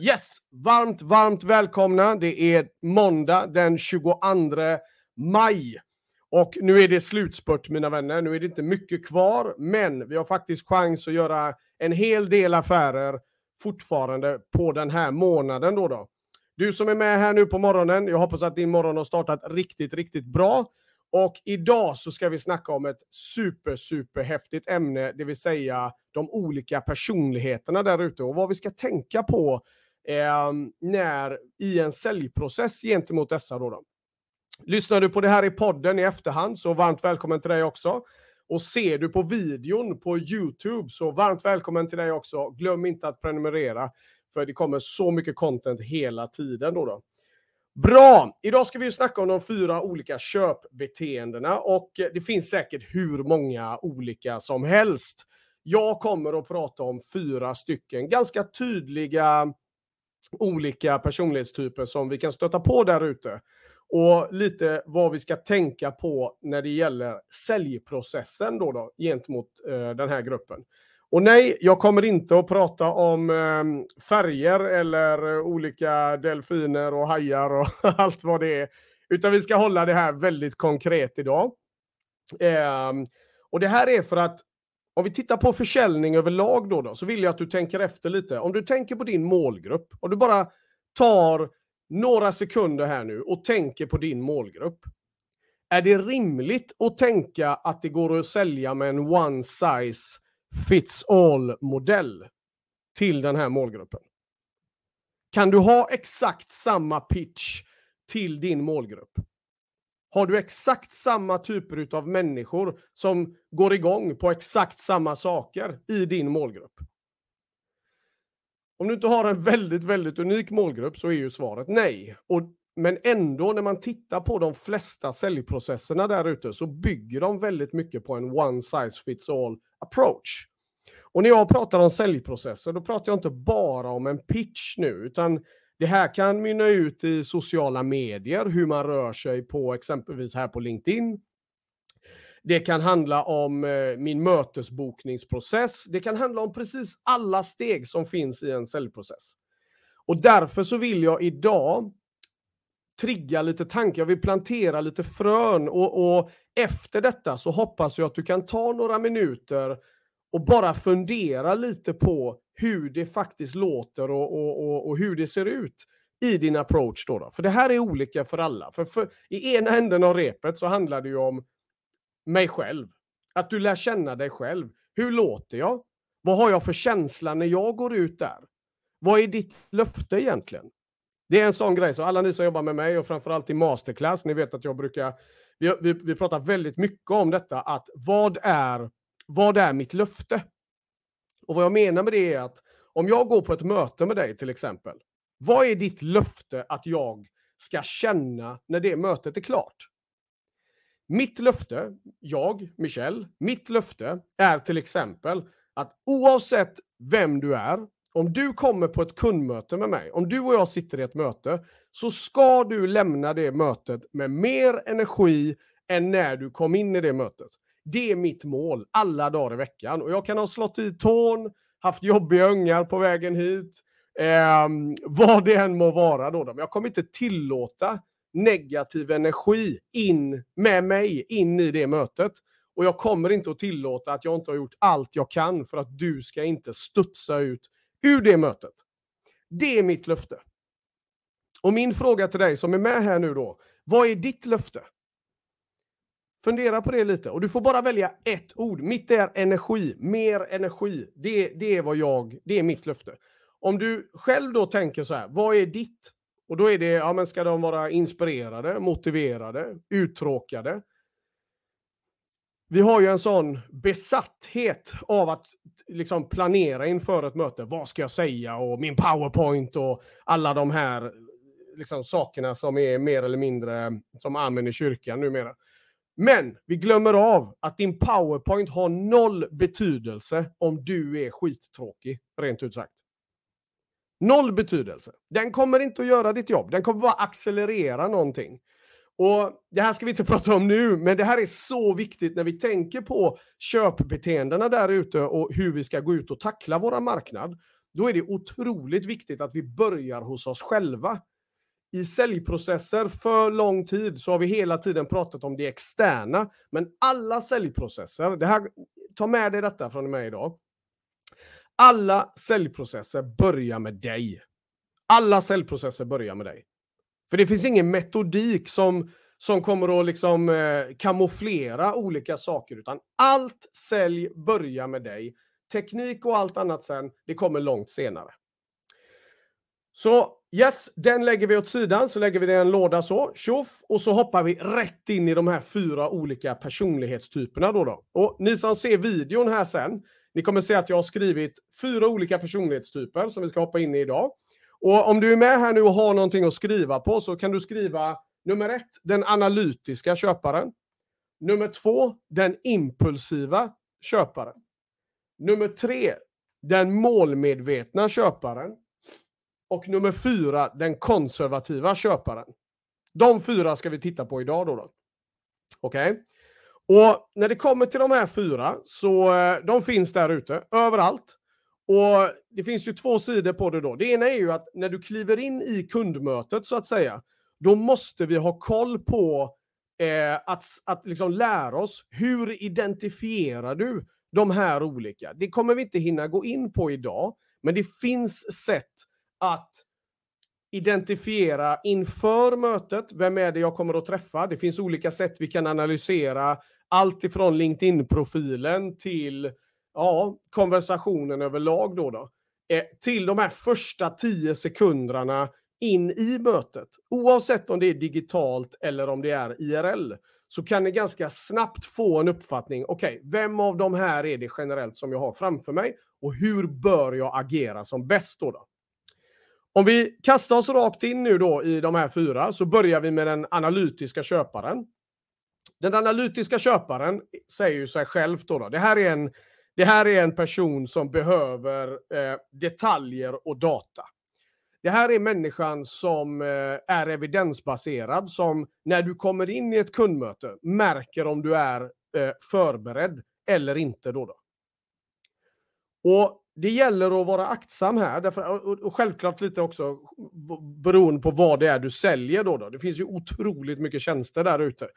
Yes, varmt, varmt välkomna. Det är måndag den 22 maj. Och nu är det slutspurt mina vänner. Nu är det inte mycket kvar, men vi har faktiskt chans att göra en hel del affärer fortfarande på den här månaden då. då. Du som är med här nu på morgonen, jag hoppas att din morgon har startat riktigt, riktigt bra. Och idag så ska vi snacka om ett super, super häftigt ämne, det vill säga de olika personligheterna där ute och vad vi ska tänka på eh, när, i en säljprocess gentemot dessa. Då, då. Lyssnar du på det här i podden i efterhand så varmt välkommen till dig också. Och ser du på videon på YouTube så varmt välkommen till dig också. Glöm inte att prenumerera för det kommer så mycket content hela tiden. Då, då. Bra! Idag ska vi snacka om de fyra olika köpbeteendena och eh, det finns säkert hur många olika som helst. Jag kommer att prata om fyra stycken ganska tydliga olika personlighetstyper som vi kan stöta på där ute. Och lite vad vi ska tänka på när det gäller säljprocessen då, då gentemot eh, den här gruppen. Och nej, jag kommer inte att prata om eh, färger eller olika delfiner och hajar och allt vad det är. Utan vi ska hålla det här väldigt konkret idag. Eh, och det här är för att om vi tittar på försäljning överlag då, då, så vill jag att du tänker efter lite. Om du tänker på din målgrupp, om du bara tar några sekunder här nu och tänker på din målgrupp. Är det rimligt att tänka att det går att sälja med en one size fits all-modell till den här målgruppen? Kan du ha exakt samma pitch till din målgrupp? Har du exakt samma typer av människor som går igång på exakt samma saker i din målgrupp? Om du inte har en väldigt, väldigt unik målgrupp så är ju svaret nej. Och, men ändå när man tittar på de flesta säljprocesserna där ute så bygger de väldigt mycket på en one size fits all approach. Och när jag pratar om säljprocesser då pratar jag inte bara om en pitch nu utan det här kan mynna ut i sociala medier, hur man rör sig på exempelvis här på LinkedIn. Det kan handla om eh, min mötesbokningsprocess. Det kan handla om precis alla steg som finns i en säljprocess. Och därför så vill jag idag trigga lite tankar, jag vill plantera lite frön och, och efter detta så hoppas jag att du kan ta några minuter och bara fundera lite på hur det faktiskt låter och, och, och, och hur det ser ut i din approach. Då, då För det här är olika för alla. För, för I ena änden av repet så handlar det ju om mig själv. Att du lär känna dig själv. Hur låter jag? Vad har jag för känsla när jag går ut där? Vad är ditt löfte egentligen? Det är en sån grej, så alla ni som jobbar med mig och framförallt i masterclass, ni vet att jag brukar, vi, vi, vi pratar väldigt mycket om detta, att vad är, vad är mitt löfte? Och vad jag menar med det är att om jag går på ett möte med dig till exempel, vad är ditt löfte att jag ska känna när det mötet är klart? Mitt löfte, jag, Michel, mitt löfte är till exempel att oavsett vem du är, om du kommer på ett kundmöte med mig, om du och jag sitter i ett möte, så ska du lämna det mötet med mer energi än när du kom in i det mötet. Det är mitt mål alla dagar i veckan. Och jag kan ha slått i tån, haft jobbiga ungar på vägen hit, eh, vad det än må vara. Då. Men jag kommer inte tillåta negativ energi in med mig in i det mötet. Och jag kommer inte att tillåta att jag inte har gjort allt jag kan för att du ska inte studsa ut ur det mötet. Det är mitt löfte. Och min fråga till dig som är med här nu då, vad är ditt löfte? Fundera på det lite och du får bara välja ett ord. Mitt är energi, mer energi. Det, det är vad jag, det är mitt löfte. Om du själv då tänker så här, vad är ditt? Och då är det, ja men ska de vara inspirerade, motiverade, uttråkade? Vi har ju en sån besatthet av att liksom planera inför ett möte. Vad ska jag säga? Och min powerpoint och alla de här liksom, sakerna som är mer eller mindre som amen i kyrkan numera. Men vi glömmer av att din powerpoint har noll betydelse om du är skittråkig, rent ut sagt. Noll betydelse. Den kommer inte att göra ditt jobb. Den kommer bara accelerera någonting. Och Det här ska vi inte prata om nu, men det här är så viktigt när vi tänker på köpbeteendena där ute och hur vi ska gå ut och tackla våra marknad. då är det otroligt viktigt att vi börjar hos oss själva. I säljprocesser för lång tid så har vi hela tiden pratat om det externa, men alla säljprocesser, det här, ta med dig detta från mig idag. Alla säljprocesser börjar med dig. Alla säljprocesser börjar med dig. För det finns ingen metodik som, som kommer att liksom, eh, kamouflera olika saker, utan allt sälj börjar med dig. Teknik och allt annat sen, det kommer långt senare. Så yes, den lägger vi åt sidan, så lägger vi den i en låda så, tjoff, och så hoppar vi rätt in i de här fyra olika personlighetstyperna då. då. Och ni som ser videon här sen, ni kommer se att jag har skrivit fyra olika personlighetstyper som vi ska hoppa in i idag. Och om du är med här nu och har någonting att skriva på så kan du skriva nummer ett, den analytiska köparen. Nummer två, den impulsiva köparen. Nummer tre, den målmedvetna köparen. Och nummer fyra, den konservativa köparen. De fyra ska vi titta på idag då. då. Okej? Okay? Och när det kommer till de här fyra, så eh, de finns där ute, överallt. Och det finns ju två sidor på det då. Det ena är ju att när du kliver in i kundmötet så att säga, då måste vi ha koll på eh, att, att liksom lära oss hur identifierar du de här olika. Det kommer vi inte hinna gå in på idag, men det finns sätt att identifiera inför mötet. Vem är det jag kommer att träffa? Det finns olika sätt vi kan analysera allt ifrån LinkedIn-profilen till ja, konversationen överlag då, då eh, till de här första tio sekunderna in i mötet. Oavsett om det är digitalt eller om det är IRL så kan ni ganska snabbt få en uppfattning. Okej, okay, vem av de här är det generellt som jag har framför mig och hur bör jag agera som bäst då? då? Om vi kastar oss rakt in nu då i de här fyra så börjar vi med den analytiska köparen. Den analytiska köparen säger ju sig själv då, då. Det, här är en, det här är en person som behöver eh, detaljer och data. Det här är människan som eh, är evidensbaserad, som när du kommer in i ett kundmöte märker om du är eh, förberedd eller inte. Då, då. Och det gäller att vara aktsam här, därför, och, och självklart lite också beroende på vad det är du säljer. Då, då. Det finns ju otroligt mycket tjänster där ute.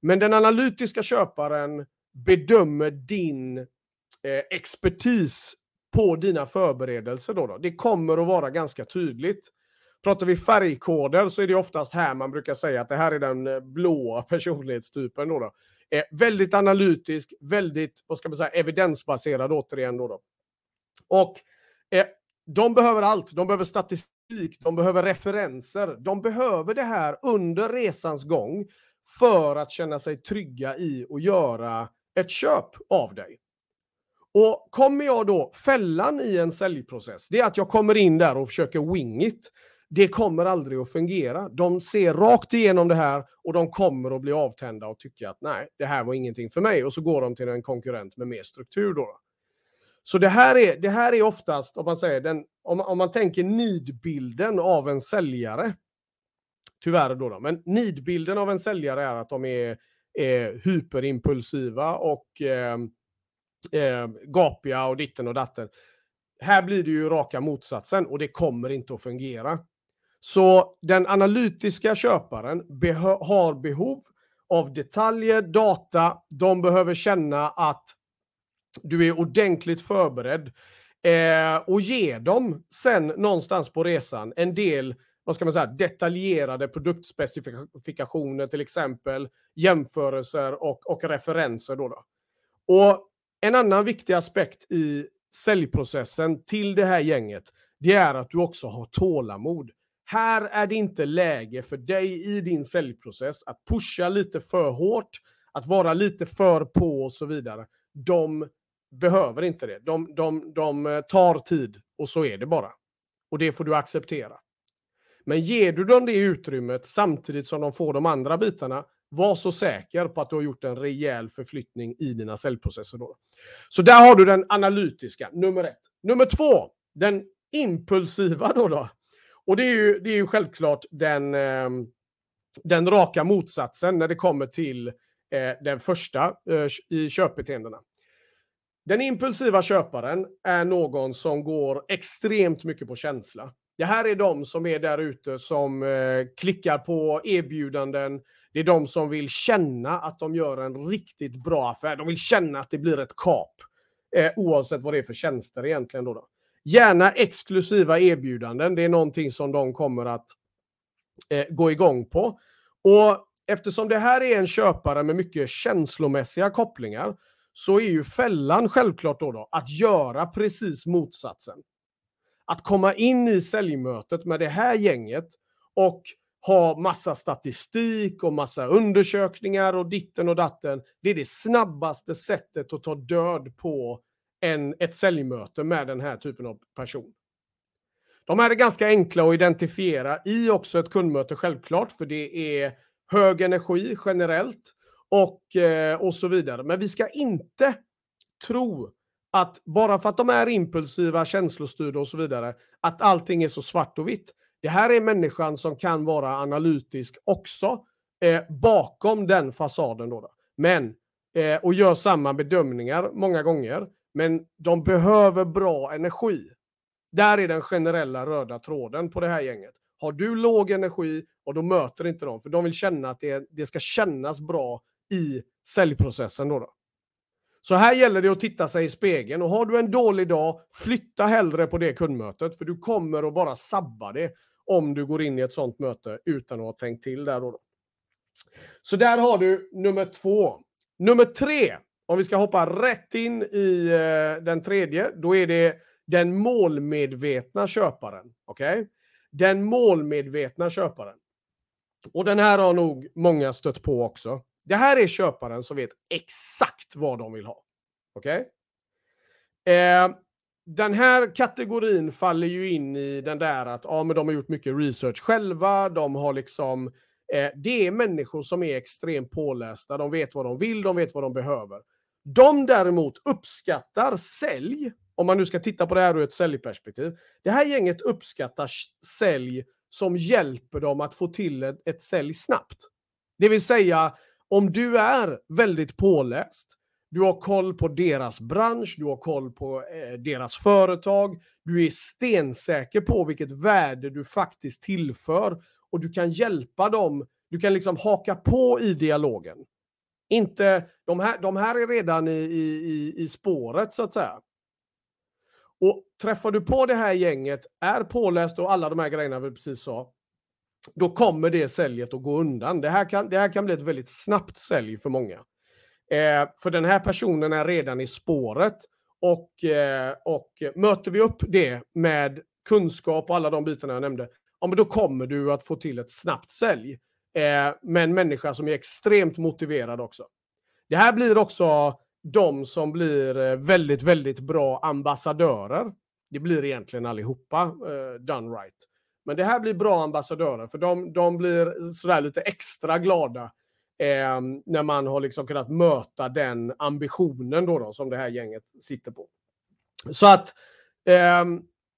Men den analytiska köparen bedömer din eh, expertis på dina förberedelser. Då, då Det kommer att vara ganska tydligt. Pratar vi färgkoder så är det oftast här man brukar säga att det här är den eh, blåa personlighetstypen. Då, då. Eh, väldigt analytisk, väldigt vad ska man säga, evidensbaserad återigen. Då, då. Och eh, de behöver allt. De behöver statistik, de behöver referenser. De behöver det här under resans gång för att känna sig trygga i att göra ett köp av dig. Och kommer jag då, fällan i en säljprocess, det är att jag kommer in där och försöker wing it. Det kommer aldrig att fungera. De ser rakt igenom det här och de kommer att bli avtända och tycka att nej, det här var ingenting för mig. Och så går de till en konkurrent med mer struktur. Då. Så det här är, det här är oftast, om man säger, den, om, om man tänker nidbilden av en säljare, Tyvärr då, då. Men nidbilden av en säljare är att de är, är hyperimpulsiva och eh, eh, gapiga och ditten och datten. Här blir det ju raka motsatsen och det kommer inte att fungera. Så den analytiska köparen behö har behov av detaljer, data. De behöver känna att du är ordentligt förberedd eh, och ge dem sen någonstans på resan en del vad ska man säga, detaljerade produktspecifikationer till exempel, jämförelser och, och referenser. Då, då Och en annan viktig aspekt i säljprocessen till det här gänget, det är att du också har tålamod. Här är det inte läge för dig i din säljprocess att pusha lite för hårt, att vara lite för på och så vidare. De behöver inte det. De, de, de eh, tar tid och så är det bara. Och det får du acceptera. Men ger du dem det utrymmet samtidigt som de får de andra bitarna, var så säker på att du har gjort en rejäl förflyttning i dina säljprocesser. Då. Så där har du den analytiska, nummer ett. Nummer två, den impulsiva. Då, då. Och det är ju, det är ju självklart den, eh, den raka motsatsen när det kommer till eh, den första eh, i köpbeteendena. Den impulsiva köparen är någon som går extremt mycket på känsla. Det här är de som är där ute som eh, klickar på erbjudanden. Det är de som vill känna att de gör en riktigt bra affär. De vill känna att det blir ett kap. Eh, oavsett vad det är för tjänster egentligen. Då, då. Gärna exklusiva erbjudanden. Det är någonting som de kommer att eh, gå igång på. Och eftersom det här är en köpare med mycket känslomässiga kopplingar så är ju fällan självklart då, då att göra precis motsatsen. Att komma in i säljmötet med det här gänget och ha massa statistik och massa undersökningar och ditten och datten. Det är det snabbaste sättet att ta död på en, ett säljmöte med den här typen av person. De här är ganska enkla att identifiera i också ett kundmöte självklart, för det är hög energi generellt och, eh, och så vidare. Men vi ska inte tro att bara för att de är impulsiva, känslostyrda och så vidare, att allting är så svart och vitt. Det här är människan som kan vara analytisk också, eh, bakom den fasaden. Då, då. Men, eh, och gör samma bedömningar många gånger. Men de behöver bra energi. Där är den generella röda tråden på det här gänget. Har du låg energi, och då möter inte de, för de vill känna att det, det ska kännas bra i säljprocessen. Då, då Så här gäller det att titta sig i spegeln och har du en dålig dag, flytta hellre på det kundmötet, för du kommer att bara sabba det om du går in i ett sånt möte utan att ha tänkt till där. Då. Så där har du nummer två. Nummer tre, om vi ska hoppa rätt in i eh, den tredje, då är det den målmedvetna köparen. Okej? Okay? Den målmedvetna köparen. Och den här har nog många stött på också. Det här är köparen som vet exakt vad de vill ha. Okej? Okay? Eh, den här kategorin faller ju in i den där att ja, men de har gjort mycket research själva. De har liksom... Eh, det är människor som är extremt pålästa. De vet vad de vill, de vet vad de behöver. De däremot uppskattar sälj, om man nu ska titta på det här ur ett säljperspektiv. Det här gänget uppskattar sälj som hjälper dem att få till ett, ett sälj snabbt. Det vill säga, om du är väldigt påläst, du har koll på deras bransch, du har koll på eh, deras företag, du är stensäker på vilket värde du faktiskt tillför och du kan hjälpa dem, du kan liksom haka på i dialogen. Inte, de, här, de här är redan i, i, i spåret så att säga. Och träffar du på det här gänget, är påläst och alla de här grejerna vi precis sa, då kommer det säljet att gå undan. Det här kan, det här kan bli ett väldigt snabbt sälj för många. Eh, för den här personen är redan i spåret och, eh, och möter vi upp det med kunskap och alla de bitarna jag nämnde, ja, men då kommer du att få till ett snabbt sälj. Eh, med en människa som är extremt motiverad också. Det här blir också de som blir eh, väldigt, väldigt bra ambassadörer. Det blir egentligen allihopa eh, done right. Men det här blir bra ambassadörer, för de, de blir sådär lite extra glada eh, när man har liksom kunnat möta den ambitionen då, då som det här gänget sitter på. Så att eh,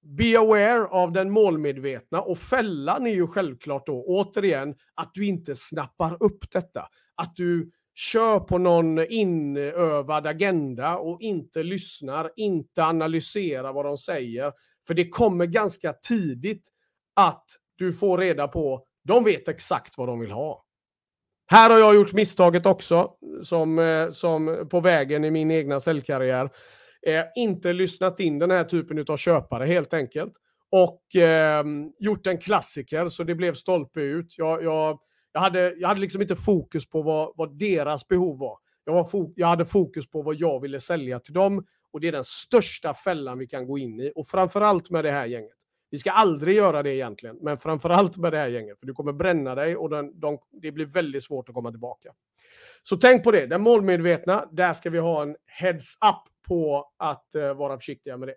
be aware av den målmedvetna och fällan är ju självklart då återigen att du inte snappar upp detta. Att du kör på någon inövad agenda och inte lyssnar, inte analyserar vad de säger. För det kommer ganska tidigt att du får reda på, de vet exakt vad de vill ha. Här har jag gjort misstaget också, som, eh, som på vägen i min egna säljkarriär. Eh, inte lyssnat in den här typen av köpare helt enkelt. Och eh, gjort en klassiker så det blev stolpe ut. Jag, jag, jag, hade, jag hade liksom inte fokus på vad, vad deras behov var. Jag, var jag hade fokus på vad jag ville sälja till dem. Och det är den största fällan vi kan gå in i. Och framförallt med det här gänget. Vi ska aldrig göra det egentligen, men framförallt med det här gänget. För du kommer bränna dig och den, de, det blir väldigt svårt att komma tillbaka. Så tänk på det, den målmedvetna, där ska vi ha en heads-up på att eh, vara försiktiga med det.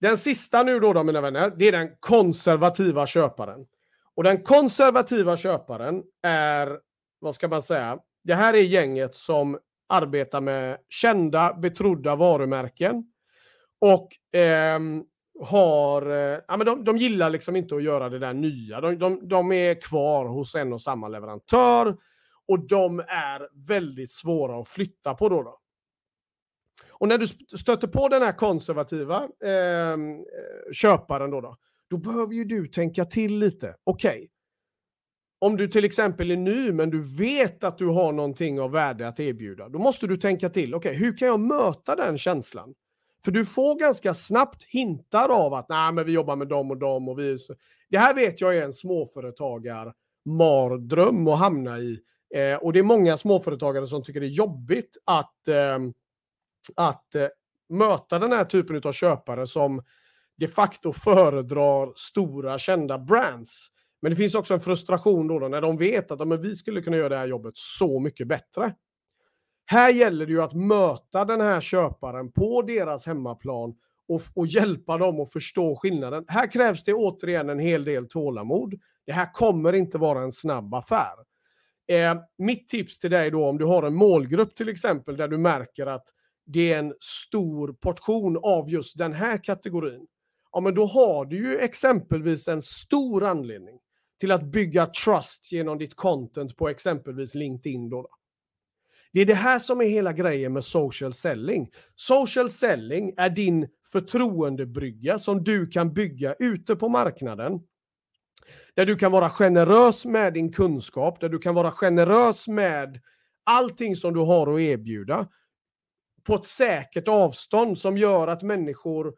Den sista nu då, då, mina vänner, det är den konservativa köparen. Och den konservativa köparen är, vad ska man säga, det här är gänget som arbetar med kända, betrodda varumärken. Och eh, har, eh, ja, men de, de gillar liksom inte att göra det där nya. De, de, de är kvar hos en och samma leverantör och de är väldigt svåra att flytta på då. då. Och när du stöter på den här konservativa ehm, eh, köparen då, då, då behöver ju du tänka till lite. Okej, okay. om du till exempel är ny men du vet att du har någonting av värde att erbjuda, då måste du tänka till. Okej, okay, hur kan jag möta den känslan? För du får ganska snabbt hintar av att Nej, men vi jobbar med dem och dem och vi... Det här vet jag är en småföretagarmardröm att hamna i. Eh, och det är många småföretagare som tycker det är jobbigt att, eh, att eh, möta den här typen av köpare som de facto föredrar stora kända brands. Men det finns också en frustration då, då när de vet att men vi skulle kunna göra det här jobbet så mycket bättre. Här gäller det ju att möta den här köparen på deras hemmaplan och, och hjälpa dem att förstå skillnaden. Här krävs det återigen en hel del tålamod. Det här kommer inte vara en snabb affär. Eh, mitt tips till dig då, om du har en målgrupp till exempel, där du märker att det är en stor portion av just den här kategorin. Ja, men då har du ju exempelvis en stor anledning till att bygga trust genom ditt content på exempelvis LinkedIn. Då, då. Det är det här som är hela grejen med social selling. Social selling är din förtroendebrygga som du kan bygga ute på marknaden. Där du kan vara generös med din kunskap, där du kan vara generös med allting som du har att erbjuda på ett säkert avstånd som gör att människor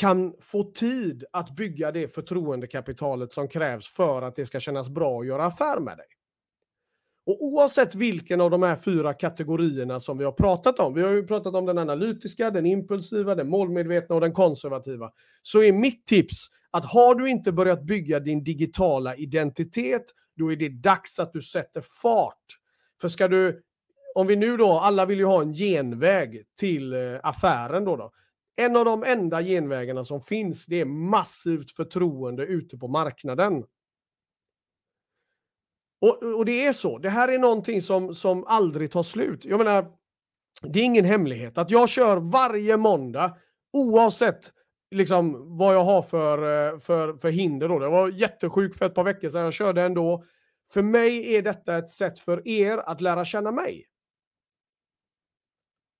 kan få tid att bygga det förtroendekapitalet som krävs för att det ska kännas bra att göra affär med dig. Och oavsett vilken av de här fyra kategorierna som vi har pratat om, vi har ju pratat om den analytiska, den impulsiva, den målmedvetna och den konservativa, så är mitt tips att har du inte börjat bygga din digitala identitet, då är det dags att du sätter fart. För ska du, om vi nu då, alla vill ju ha en genväg till eh, affären då, då. En av de enda genvägarna som finns, det är massivt förtroende ute på marknaden. Och, och det är så. Det här är någonting som, som aldrig tar slut. Jag menar, det är ingen hemlighet att jag kör varje måndag oavsett liksom, vad jag har för, eh, för, för hinder. Då. Jag var jättesjuk för ett par veckor sedan. Jag körde ändå. För mig är detta ett sätt för er att lära känna mig.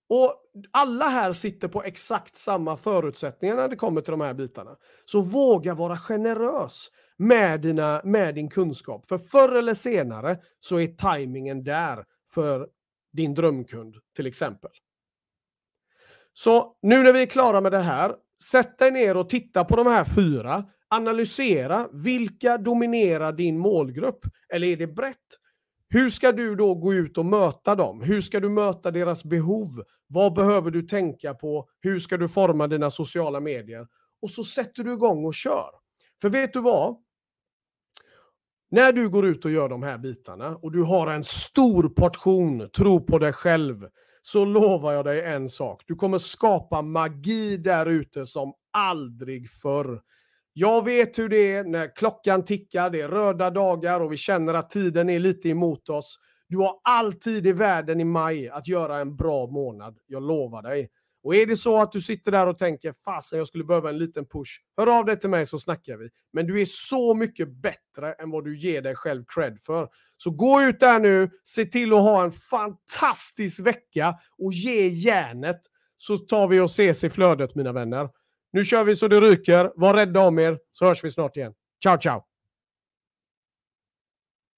Och alla här sitter på exakt samma förutsättningar när det kommer till de här bitarna. Så våga vara generös med, dina, med din kunskap. För förr eller senare så är tajmingen där för din drömkund till exempel. Så nu när vi är klara med det här, sätt dig ner och titta på de här fyra. Analysera vilka dominerar din målgrupp? Eller är det brett? Hur ska du då gå ut och möta dem? Hur ska du möta deras behov? Vad behöver du tänka på? Hur ska du forma dina sociala medier? Och så sätter du igång och kör. För vet du vad? När du går ut och gör de här bitarna och du har en stor portion tro på dig själv, så lovar jag dig en sak. Du kommer skapa magi där ute som aldrig förr. Jag vet hur det är när klockan tickar, det är röda dagar och vi känner att tiden är lite emot oss. Du har alltid i världen i maj att göra en bra månad. Jag lovar dig. Och är det så att du sitter där och tänker fasen jag skulle behöva en liten push, hör av dig till mig så snackar vi. Men du är så mycket bättre än vad du ger dig själv cred för. Så gå ut där nu, se till att ha en fantastisk vecka och ge järnet så tar vi och ses i flödet mina vänner. Nu kör vi så det ryker. Var rädda om er så hörs vi snart igen. Ciao ciao!